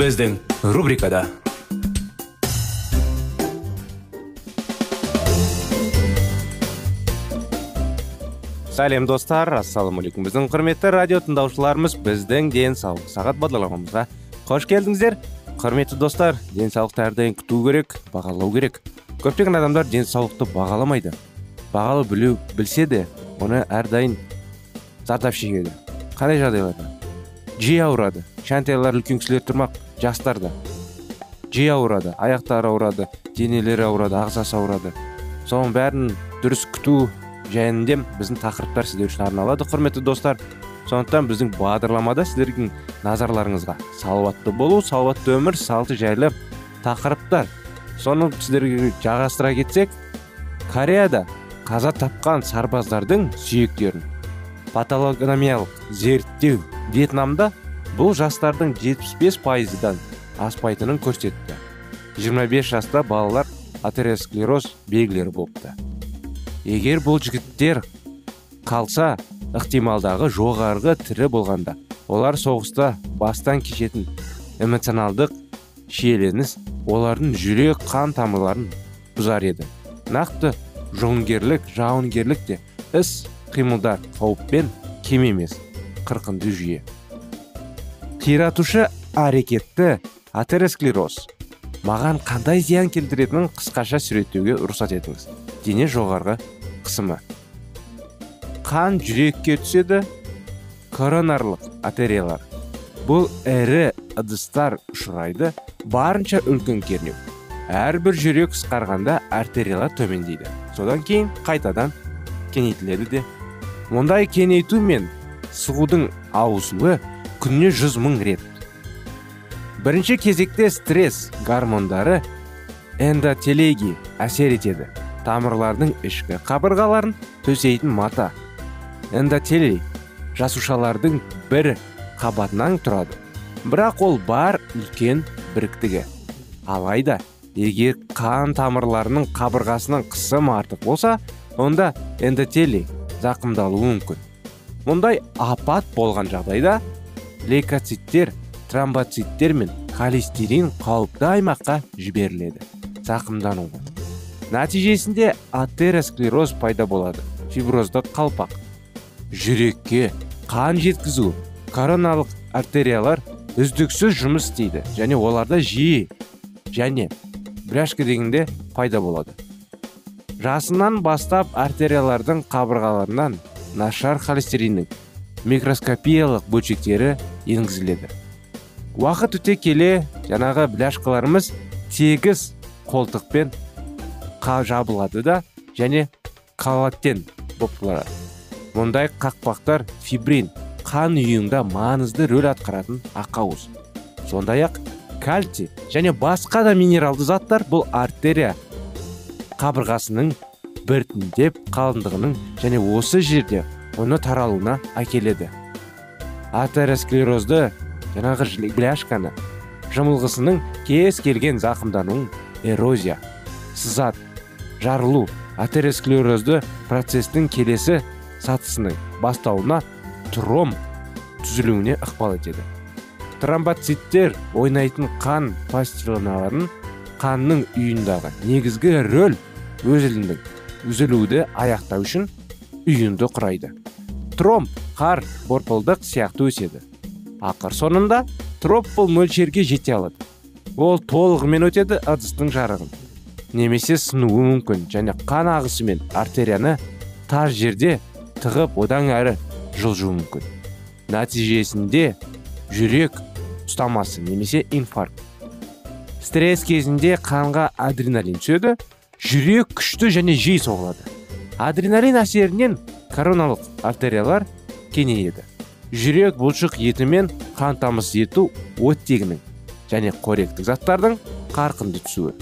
Біздің рубрикада сәлем достар ассалаумағалейкум біздің құрметті радио тыңдаушыларымыз біздің денсаулық сағат бағдарламамызға қош келдіңіздер құрметті достар денсаулықты әрдайым күту керек бағалау керек көптеген адамдар денсаулықты бағаламайды бағалы білу білсе де оны әрдайым зардап шегеді қандай жағдайларда жиі ауырады кішкентайлар үлкен кісілер тұрмақ жастар да. Жиі ауырады аяқтары ауырады денелері ауырады ағзасы ауырады. Соның бәрін дұрыс күту жайында біздің тақырыптар сіздер үшін арналады құрметті достар. Сондықтан біздің бағдарламада сіздердің назарларыңызға салауатты болу салауатты өмір салты жайлы тақырыптар. Соны сіздерге жалғастыра кетсек кореяда қаза тапқан сарбаздардың сүйектерін патологономиялық зерттеу вьетнамда бұл жастардың 75 пайыздан аспайтынын көрсетті. 25 жаста балалар атеросклероз белгілері болыпты. Егер бұл жігіттер қалса ықтималдағы жоғарғы тірі болғанда олар соғыста бастан кешетін эмоционалдық шиеленіс олардың жүрек қан тамырларын бұзар еді. Нақты жауынгерлік жауынгерлік те іс қимылдар қауіппен кем емес қырқынды жүйе. Қиратушы әрекетті атеросклероз. Маған қандай зиян келтіретінін қысқаша суреттеуге рұқсат етіңіз. Дене жоғарғы қысымы. Қан жүрекке түседі. Коронарлық артериялар. Бұл ірі ыдыстар ұшырайды. Барынша үлкен кернеу. Әрбір жүрек қысқарғанда артериялар төмендейді. Содан кейін қайтадан кеңейтіледі де. Мұндай кеңейту мен сығудың ауысуы күніне жүз мың рет. Бірінші кезекте стресс гормондары эндотелегий әсер етеді. Тамырлардың ішкі қабырғаларын төсейтін мата. Эндотелий жасушалардың бір қабатынан тұрады. Бірақ ол бар үлкен біріктігі. Алайда егер қан тамырларының қабырғасының қысымы артық болса онда эндотелий зақымдалуы мүмкін. Мұндай апат болған жағдайда лейкоциттер тромбоциттер мен холестерин қауіпті аймаққа жіберіледі. Зақымдануы нәтижесінде атеросклероз пайда болады. Фиброздық қалпақ. Жүрекке қан жеткізу. Короналық артериялар үздіксіз жұмыс істейді және оларда жиі және бляшка дегенде пайда болады. Жасынан бастап артериялардың қабырғаларынан нашар холестериннің микроскопиялық бөлшектері енгізіледі. Уақыт өте келе жаңағы бляшкаларымыз тегіс қолтықпен жабылады да және коллатен болып қалады мұндай қақпақтар фибрин қан үйіңда маңызды рөл атқаратын ақауыз. Сондай ақ кальций және басқа да минералды заттар бұл артерия қабырғасының біртіндеп қалыңдығының және осы жерде оны таралуына әкеледі. Атеросклерозды жаңағы бляшканы жымылғысының кез келген зақымдануын эрозия сызат жарылу атеросклерозды процестің келесі сатысының бастауына тромб түзілуіне ықпал етеді. Тромбоциттер ойнайтын қан пластиналарын қанның үйіндағы негізгі рөл өзілдің үзілуді аяқтау үшін үйінді құрайды. Тромб қар борпылдық сияқты өседі. Ақыр соңында троппыл мөлшерге жете алады. Ол толығымен өтеді ыдыстың жарығын. Немесе сынуы мүмкін және қан ағысымен артерияны тар жерде тығып одан әрі жылжуы мүмкін. Нәтижесінде жүрек ұстамасы немесе инфаркт. Стресс кезінде қанға адреналин түседі жүрек күшті және жиі соғылады. Адреналин әсерінен короналық артериялар кеңейеді. Жүрек бұлшық еті мен қан тамыз ету оттегінің және қоректік заттардың қарқынды түсуі.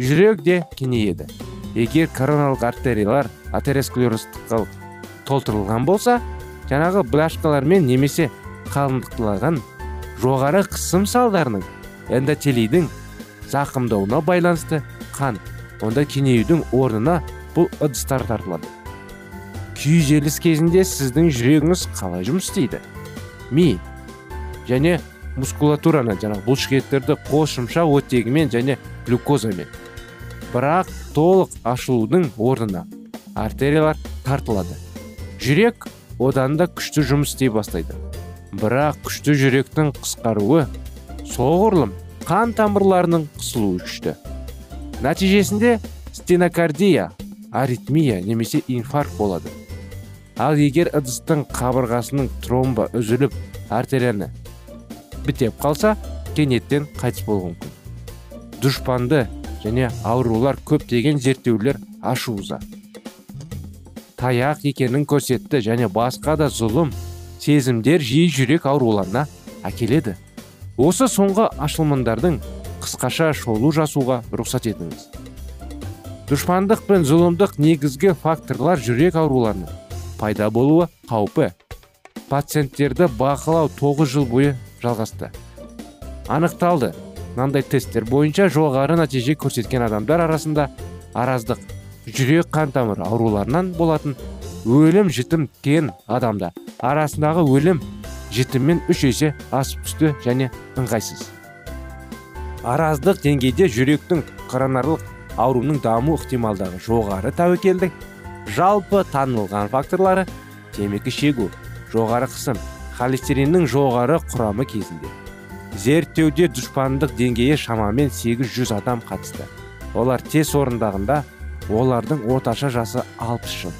Жүрек де кеңейеді. Егер короналық артериялар атеросклеростыққа толтырылған болса жаңағы бляшкалармен немесе қалыңдықталған жоғары қысым салдарының эндотелийдің зақымдауына байланысты қан онда кеңеюдің орнына бұл ыдыстар тартылады күйзеліс кезінде сіздің жүрегіңіз қалай жұмыс істейді? Ми және мускулатураны жаңағы бұлшықеттерді қосымша оттегімен және глюкозамен. Бірақ толық ашылудың орнына артериялар тартылады. Жүрек одан да күшті жұмыс істей бастайды. Бірақ күшті жүректің қысқаруы соғұрлым қан тамырларының қысылуы күшті. Нәтижесінде стенокардия аритмия немесе инфаркт болады. Ал егер ыдыстың қабырғасының тромба үзіліп артерияны бітеп қалса кенеттен қайтыс болуы мүмкін. Дұшпанды және аурулар көптеген зерттеулер ашуыза. Таяқ екенін көрсетті және басқа да зұлым сезімдер жиі жүрек ауруларына әкеледі. Осы соңғы ашылмандардың қысқаша шолу жасуға рұқсат етіңіз. Дұшпандық пен зұлымдық негізгі факторлар жүрек ауруларының пайда болуы қаупі. Пациенттерді бақылау 9 жыл бойы жалғасты. Анықталды. Мынандай тесттер бойынша жоғары нәтиже көрсеткен адамдар арасында араздық жүрек қан тамыр ауруларынан болатын өлім жітім кен адамда арасындағы өлім жітіммен үш есе асып түсті және ыңғайсыз. Араздық деңгейде жүректің коронарлық ауруының даму ықтималдығы жоғары тәуекелдік жалпы танылған факторлары темекі шегу жоғары қысым холестериннің жоғары құрамы кезінде. Зерттеуде дұшпандық деңгейі шамамен 800 адам қатысты. Олар тез орындағында олардың орташа жасы 60 жыл.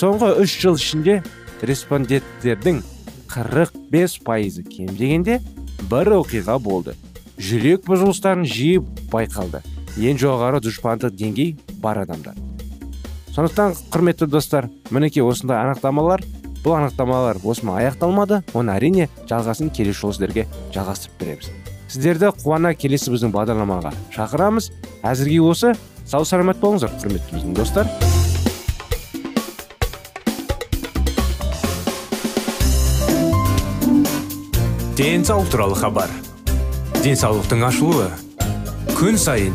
Соңғы үш жыл ішінде респонденттердің 45 пайызы кем дегенде бір оқиға болды. Жүрек бұзылыстарын жиі байқалды. Ең жоғары дұшпандық деңгей бар адамдар. Сондықтан құрметті достар мінекей осындай анықтамалар бұл анықтамалар осымен аяқталмады оны әрине жалғасын келесі жолы сіздерге жалғастырып береміз. Сіздерді қуана келесі біздің бағдарламаға шақырамыз. Әзірге осы сау саламат болыңыздар құрметті біздің достар. Денсаулық туралы хабар. Денсаулықтың ашылуы. Күн сайын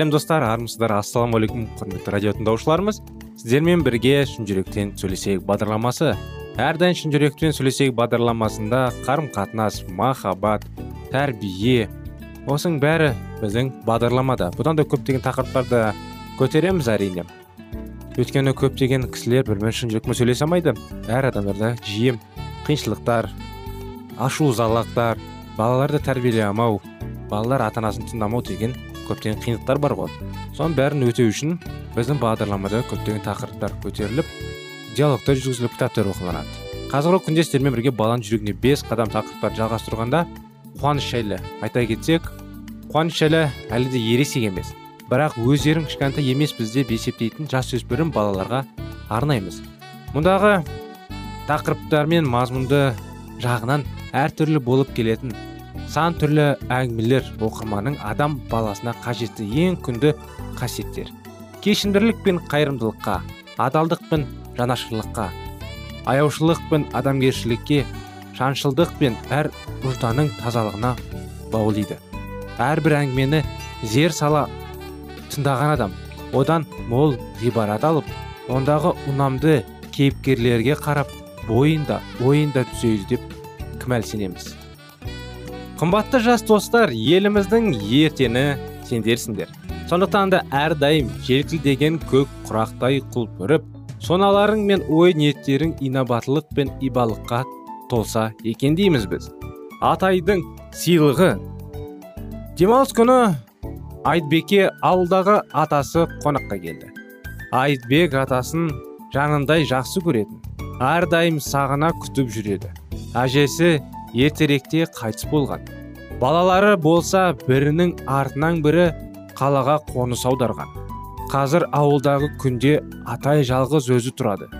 Сәлем достар. Армысыздар ассалаумағалейкум құрметті радио тыңдаушыларымыз. Сіздермен бірге шын жүректен сөйлесейік бағдарламасы. Әрдайым шын жүректен сөйлесейік бағдарламасында қарым қатынас махаббат тәрбие. Осының бәрі біздің бағдарламада. Бұдан да көптеген тақырыптарды көтереміз әрине. Өйткені көптеген кісілер бірімен шын жүрекпен сөйлесе алмайды. Әр адамдарда жиі қиыншылықтар ашу ызалықтар балаларды тәрбиелей алмау балалар ата анасын тыңдамау деген көптеген қиындықтар бар ғой соның бәрін өтеу үшін біздің бағдарламада көптеген тақырыптар көтеріліп диалогтар жүргізіліп кітаптар оқыланады қазіргі күнде сіздермен бірге баланың жүрегіне бес қадам тақырыптарды жалғастырғанда қуаныш жайлы айта кетсек қуаныш жайлы әлі де ересек емес бірақ өздерің кішкентай емеспіз деп есептейтін жасөспірім балаларға арнаймыз мұндағы тақырыптар мен мазмұнды жағынан әртүрлі болып келетін сан түрлі әңгімелер оқырманның адам баласына қажетті ең күнді қасиеттер. Кешіндірлік пен қайырымдылыққа адалдық пен жанашырлыққа аяушылық пен адамгершілікке шаншылдық пен әр ұжданың тазалығына баулиды. Әрбір әңгімені зер сала тыңдаған адам одан мол ғибарат алып ондағы ұнамды кейіпкерлерге қарап бойында ойында түзейді деп кімәл сенеміз қымбатты жас достар еліміздің ертені сендерсіңдер. Сондықтан да әрдайым желкілдеген көк құрақтай құлпырып соналарың мен ой ниеттерің инабаттылық пен ибалыққа толса екен дейміз біз. Атайдың сыйлығы. Демалыс күні айтбеке ауылдағы атасы қонаққа келді. Айтбек атасын жанындай жақсы көретін әрдайым сағына күтіп жүреді. Әжесі ертеректе қайтыс болған. Балалары болса бірінің артынан бірі қалаға қоныс аударған. Қазір ауылдағы күнде атай жалғыз өзі тұрады.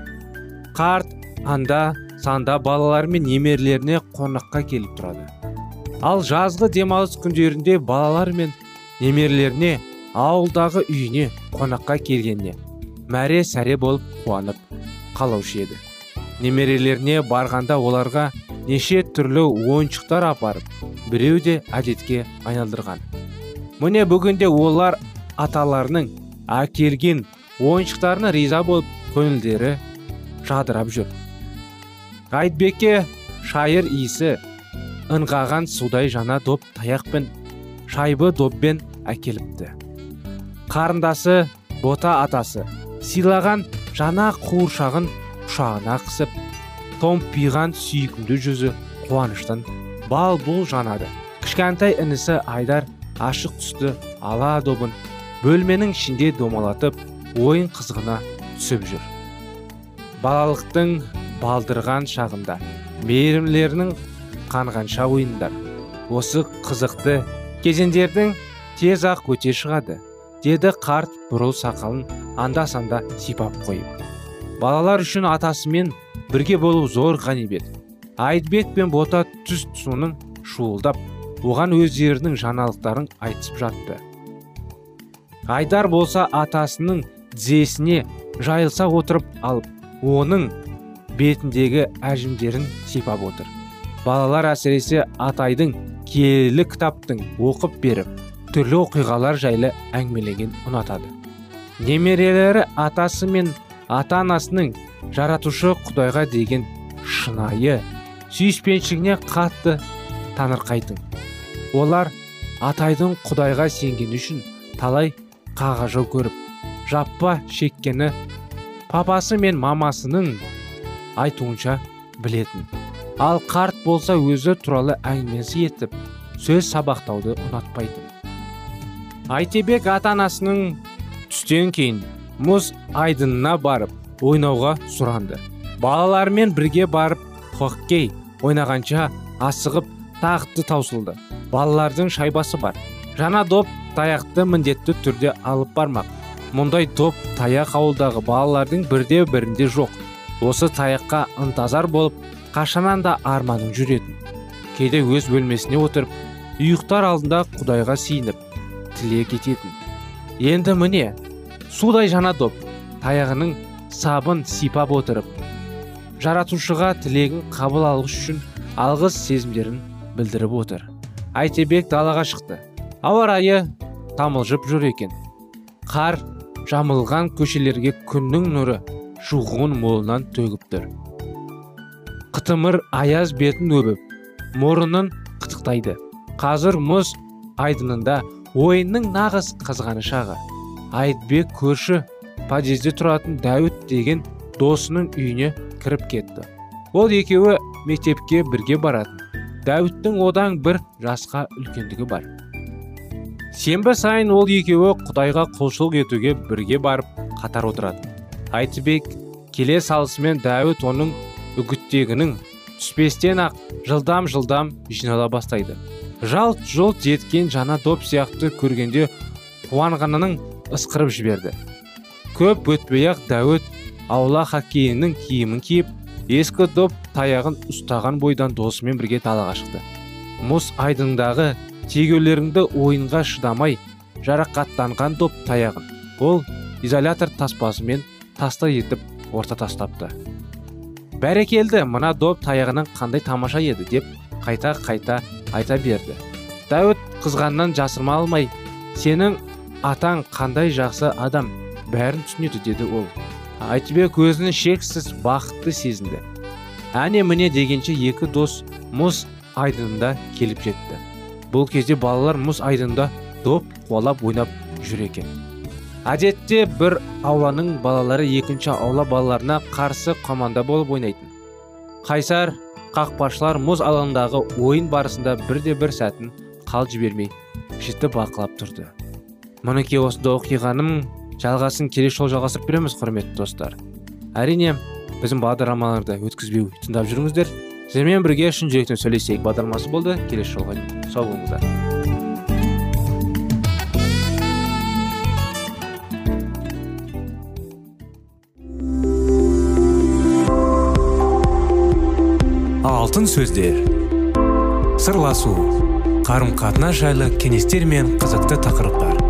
Қарт анда санда балалары мен немерелеріне қонаққа келіп тұрады. Ал жазғы демалыс күндерінде балалар мен немерелеріне ауылдағы үйіне қонаққа келгеніне мәре сәре болып қуанып қалаушы еді. Немерелеріне барғанда оларға неше түрлі ойыншықтар апарып біреу де әдетке айналдырған. Міне бүгінде олар аталарының әкелген ойыншықтарына риза болып көңілдері жадырап жүр. Айтбекке шайыр иісі ыңғаған судай жаңа доп таяқпен шайбы доппен әкеліпті. Қарындасы бота атасы сыйлаған жаңа қуыршағын құшағына қысып томпиған сүйкімді жүзі қуаныштан бал бұл жанады кішкентай інісі айдар ашық түсті ала добын бөлменің ішінде домалатып ойын қызығына түсіп жүр балалықтың балдырған шағында мейірімлерінің қанғанша ойындар осы қызықты кезеңдердің тез ақ өте шығады деді қарт бурыл сақалын анда санда сипап қойып балалар үшін атасымен бірге болу зор ғанибет. Айтбек пен бота түс суының шуылдап оған өздерінің жаңалықтарын айтысып жатты. Айдар болса атасының тізесіне жайылса отырып алып оның бетіндегі әжімдерін сипап отыр. Балалар әсіресе атайдың киелі кітаптың оқып беріп түрлі оқиғалар жайлы әңгімелеген ұнатады. Немерелері атасы мен ата анасының жаратушы құдайға деген шынайы сүйіспеншілігіне қатты таңырқайтын олар атайдың құдайға сенгені үшін талай қағажау көріп жаппа шеккені папасы мен мамасының айтуынша білетін. Ал қарт болса өзі туралы әңгімесі етіп сөз сабақтауды ұнатпайтын. Айтебек ата анасының түстен кейін мұз айдынына барып ойнауға сұранды. Балалармен бірге барып хоккей ойнағанша асығып тақты таусылды. Балалардың шайбасы бар. Жаңа доп таяқты міндетті түрде алып бармақ. Мұндай доп таяқ ауылдағы балалардың бірде бірінде жоқ. Осы таяққа ынтазар болып қашанан да арманың жүретін. Кейде өз бөлмесіне отырып ұйықтар алдында құдайға сиініп тілек ететін. Енді міне судай жаңа доп таяғының сабын сипап отырып жаратушыға тілегін қабыл алғыш үшін алғыс сезімдерін білдіріп отыр. Әйтебек далаға шықты. Ауа райы тамылжып жүр екен. Қар жамылған көшелерге күннің нұры шуғын молынан төгіп тұр. Қытымыр аяз бетін өбіп мұрынын қытықтайды. Қазір мұз айдынында ойынның нағыз қызғаны шағы айтбек көрші подъезде тұратын дәуіт деген досының үйіне кіріп кетті. Ол екеуі мектепке бірге баратын. Дәуіттің одан бір жасқа үлкендігі бар. Сенбі сайын ол екеуі құдайға құлшылық етуге бірге барып қатар отыратын. Айтбек келе салысымен дәуіт оның үгіттегінің түспестен ақ жылдам жылдам жинала бастайды. Жалт жұлт еткен жаңа доп сияқты көргенде қуанғанының ысқырып жіберді. Көп өтпей ақ дәуіт аула хоккейінің киімін киіп ескі доп таяғын ұстаған бойдан досымен бірге далаға шықты. Мұз айдындағы тегеулеріңді ойынға шыдамай жарақаттанған доп таяғын ол изолятор таспасымен таста етіп орта тастапты. Бәрекелді мына доп таяғының қандай тамаша еді? деп қайта қайта айта берді. Дәуіт қызғаннан жасырма алмай сенің атаң қандай жақсы адам? Бәрін түсінеді деді ол. Айтбек өзінің шексіз бақытты сезінді. Әне міне дегенше екі дос мұз айдынында келіп жетті. Бұл кезде балалар мұз айдынында доп қуалап ойнап жүр екен. Әдетте бір ауланың балалары екінші аула балаларына қарсы команда болып ойнайтын. Қайсар қақпашылар мұз алаңындағы ойын барысында бірде бір сәтін қал жібермей жіті бақылап тұрды. Мінекей осында оқиғаның жалғасын келесі жолы жалғастырып береміз құрметті достар. Әрине біздің бағдарламаларды өткізбеу тыңдап жүріңіздер. Сіздермен бірге шын жүректен сөйлесейік. Бағдарламасы болды. Келесі жолға сау болыңыздар. Алтын сөздер. Сырласу. Қарым қатынас жайлы кеңестер мен қызықты тақырыптар.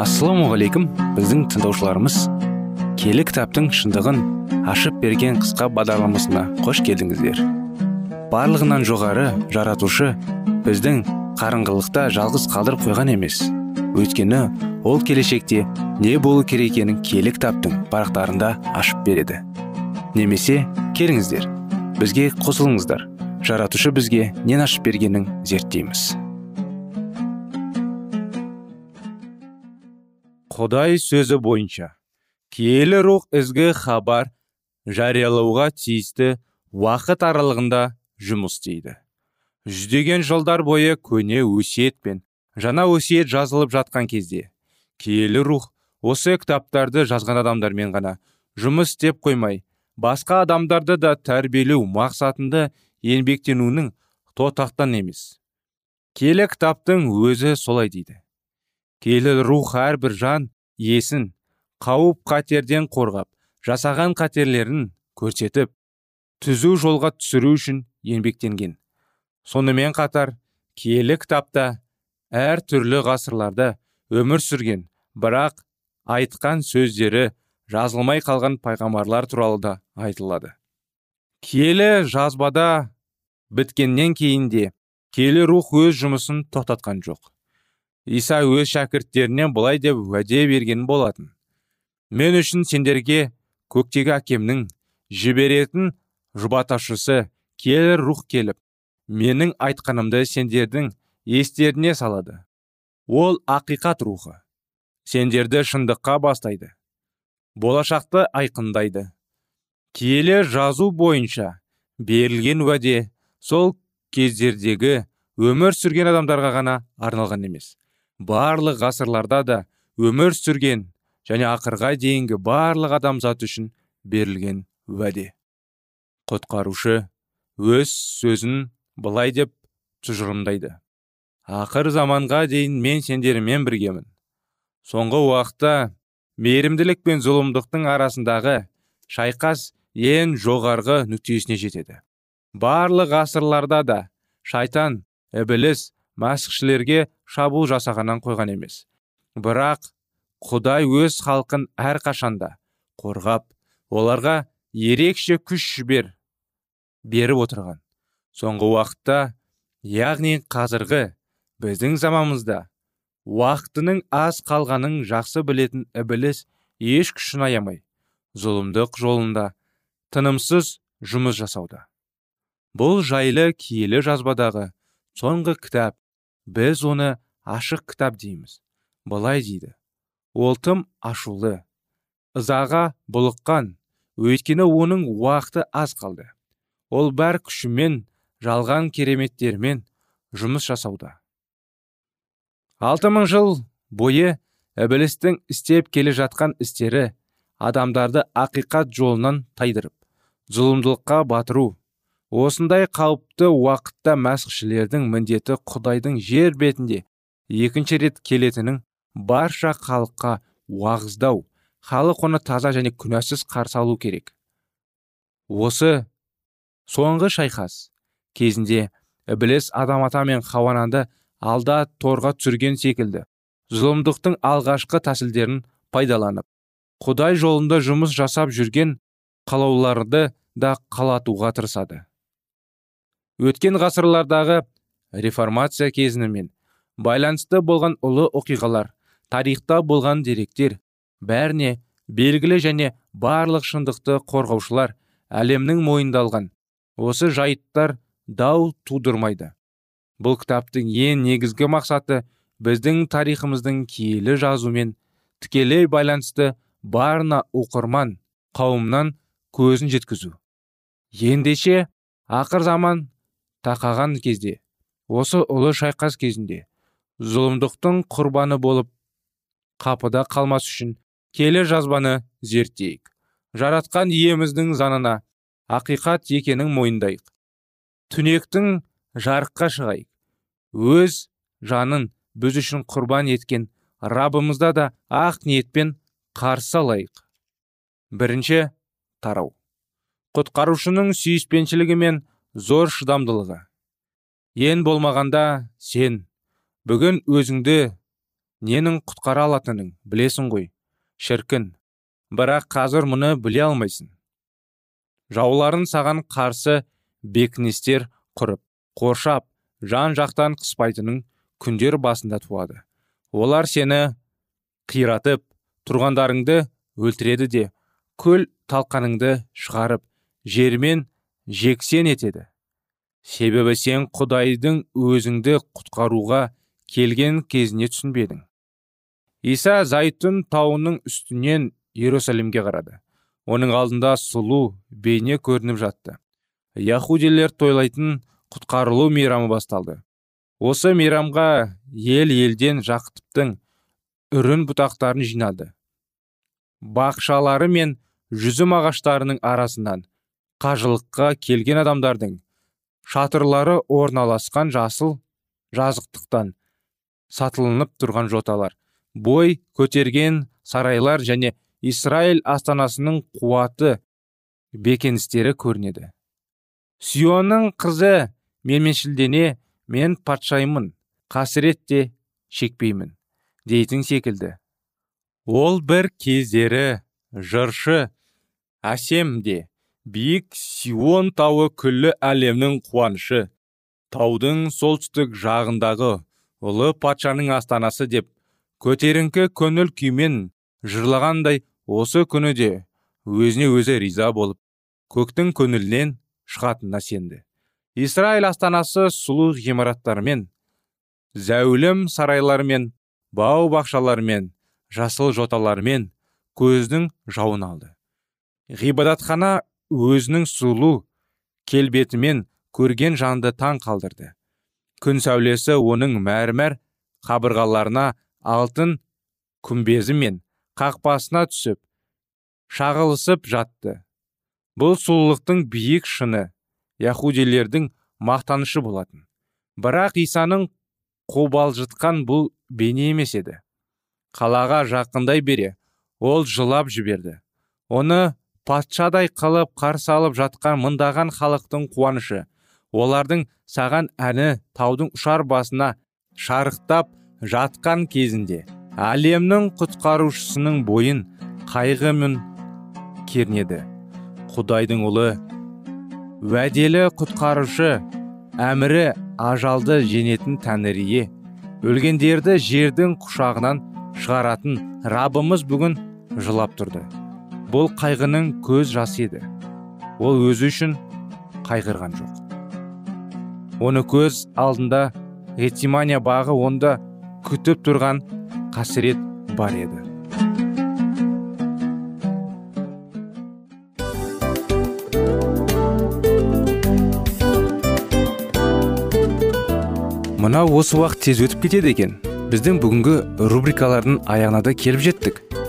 Ассалаумағалейкум біздің тыңдаушыларымыз. Келі кітаптың шындығын ашып берген қысқа бағдарламасына қош келдіңіздер. Барлығынан жоғары жаратушы біздің қарыңғылықта жалғыз қалдырып қойған емес. Өйткені ол келешекте не болу керек екенін киелі кітаптың парақтарында ашып береді. Немесе келіңіздер бізге қосылыңыздар. Жаратушы бізге нен ашып бергенін зерттейміз. Құдай сөзі бойынша киелі рух ізгі хабар жариялауға тиісті уақыт аралығында жұмыс істейді. Жүздеген жылдар бойы көне өсиет пен жаңа өсиет жазылып жатқан кезде киелі рух осы кітаптарды жазған адамдармен ғана жұмыс істеп қоймай басқа адамдарды да тәрбиелеу мақсатында еңбектенуінің тотақтан емес. Келі кітаптың өзі солай дейді. Келі рух әрбір жан есін қауіп қатерден қорғап жасаған қатерлерін көрсетіп түзу жолға түсіру үшін еңбектенген. Сонымен қатар киелі кітапта әр түрлі ғасырларда өмір сүрген бірақ айтқан сөздері жазылмай қалған пайғамбарлар туралы да айтылады. Киелі жазбада біткеннен кейін де келі рух өз жұмысын тоқтатқан жоқ. Иса өз шәкірттеріне былай деп уәде берген болатын. Мен үшін сендерге көктегі әкемнің жіберетін жұбаташысы келі рух келіп менің айтқанымды сендердің естеріне салады. Ол ақиқат рухы. Сендерді шындыққа бастайды. Болашақты айқындайды. Киелі жазу бойынша берілген уәде сол кездердегі өмір сүрген адамдарға ғана арналған емес. Барлық ғасырларда да өмір сүрген және ақырға дейінгі барлық адамзат үшін берілген уәде. Құтқарушы өз сөзін былай деп тұжырымдайды. Ақыр заманға дейін мен сендермен біргемін. Соңғы уақытта мейірімділік пен зұлымдықтың арасындағы шайқас ең жоғарғы нүктесіне жетеді. Барлық ғасырларда да шайтан ібіліс мәсіхшілерге шабуыл жасағаннан қойған емес. Бірақ құдай өз халқын әрқашанда қорғап оларға ерекше күш жібер беріп отырған. Соңғы уақытта яғни қазіргі біздің заманымызда уақытының аз қалғанын жақсы білетін ібіліс еш күшін аямай зұлымдық жолында тынымсыз жұмыс жасауда. Бұл жайлы киелі жазбадағы соңғы кітап біз оны ашық кітап дейміз. Былай дейді. Ол тым ашулы. Ызаға бұлыққан. Өйткені оның уақыты аз қалды. Ол бар күшімен жалған кереметтермен жұмыс жасауда. Алты мың жыл бойы ібілістің істеп келе жатқан істері адамдарды ақиқат жолынан тайдырып зұлымдылыққа батыру осындай қауіпті уақытта мәсіхшілердің міндеті құдайдың жер бетінде екінші рет келетінін барша халыққа уағыздау халық оны таза және күнәсіз қарсы алу керек. Осы соңғы шайқас кезінде ібіліс адам ата мен хауананды алда торға түсірген секілді зұлымдықтың алғашқы тәсілдерін пайдаланып құдай жолында жұмыс жасап жүрген қалауларды да қалатуға тырысады. Өткен ғасырлардағы реформация кезімен байланысты болған ұлы оқиғалар тарихта болған деректер бәріне белгілі және барлық шындықты қорғаушылар әлемнің мойындалған. Осы жайттар дау тудырмайды. Бұл кітаптың ең негізгі мақсаты біздің тарихымыздың киелі жазумен тікелей байланысты барына оқырман қауымнан көзін жеткізу. Ендеше ақыр заман тақаған кезде осы ұлы шайқас кезінде зұлымдықтың құрбаны болып қапыда қалмас үшін келе жазбаны зерттейік. Жаратқан иеміздің занына ақиқат екенін мойындайық. Түнектің жарыққа шығайық. Өз жанын біз үшін құрбан еткен рабымызда да ақ ниетпен қарсы алайық. Бірінші тарау. Құтқарушының сүйіспеншілігі мен зор шыдамдылығы. Ең болмағанда сен. Бүгін өзіңді ненің құтқара алатынын білесің ғой шіркін. Бірақ қазір мұны біле алмайсың. Жауларын саған қарсы бекіністер құрып қоршап жан жақтан қыспайтының күндер басында туады. Олар сені қиратып тұрғандарыңды өлтіреді де көл талқаныңды шығарып жермен жексен етеді. Себебі сен құдайдың өзіңді құтқаруға келген кезіне түсінбедің. Иса зайтүн тауының үстінен иерусалимге қарады. Оның алдында сұлу бейне көрініп жатты. Яхудилер тойлайтын құтқарылу мейрамы басталды. Осы мейрамға ел елден жақыптың үрін бұтақтарын жинады бақшалары мен жүзім ағаштарының арасынан қажылыққа келген адамдардың шатырлары орналасқан жасыл жазықтықтан сатылынып тұрған жоталар бой көтерген сарайлар және Израиль астанасының қуаты бекеністері көрінеді. Сионның қызы менменшілдене мен патшаймын қасірет те шекпеймін дейтін секілді. Ол бір кездері жыршы әсем де биік сион тауы күллі әлемнің қуанышы. Таудың солтүстік жағындағы ұлы патшаның астанасы деп көтеріңкі көңіл күймен жырлағандай осы күні де өзіне өзі риза болып көктің көңілінен шығатынына сенді. Израиль астанасы сұлу ғимараттармен зәулім сарайлармен бау бақшалармен жасыл жоталармен көздің жауын алды. Ғибадатхана өзінің сұлу келбетімен көрген жанды таң қалдырды. Күн сәулесі оның мәрмәр қабырғаларына алтын күмбезі мен қақпасына түсіп шағылысып жатты. Бұл сұлулықтың биік шыны яхудилердің мақтанышы болатын. Бірақ исаның қобалжытқан бұл бейне емес еді. Қалаға жақындай бере ол жылап жіберді. Оны патшадай қылып қарсы алып жатқан мыңдаған халықтың қуанышы. Олардың саған әні таудың ұшар басына шарықтап жатқан кезінде әлемнің құтқарушысының бойын қайғы мен кернеді. Құдайдың ұлы уәделі құтқарушы әмірі ажалды женетін тәңірие өлгендерді жердің құшағынан шығаратын рабымыз бүгін жылап тұрды. Бұл қайғының көз жасы еді. Ол өзі үшін қайғырған жоқ. Оны көз алдында гетсимания бағы онда күтіп тұрған қасірет бар еді. Мынау осы уақыт тез өтіп кетеді екен. Біздің бүгінгі рубрикалардың аяғына да келіп жеттік.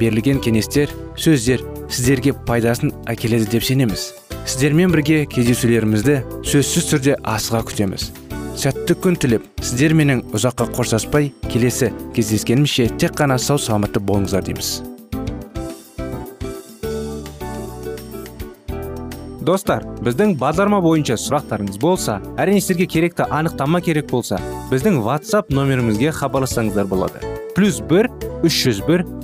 берілген кеңестер сөздер сіздерге пайдасын әкеледі деп сенеміз. Сіздермен бірге кездесулерімізді сөзсіз түрде асыға күтеміз. Сәтті күн тілеп сіздер менің ұзаққа қоштаспай келесі кездескенімізше тек қана сау саламатты болыңыздар дейміз. Достар біздің бағдарлама бойынша сұрақтарыңыз болса әрине сіздерге керекті анықтама керек болса біздің whatsapp нөмірімізге хабарлассаңыздар болады. Плюс бір үш жүз бір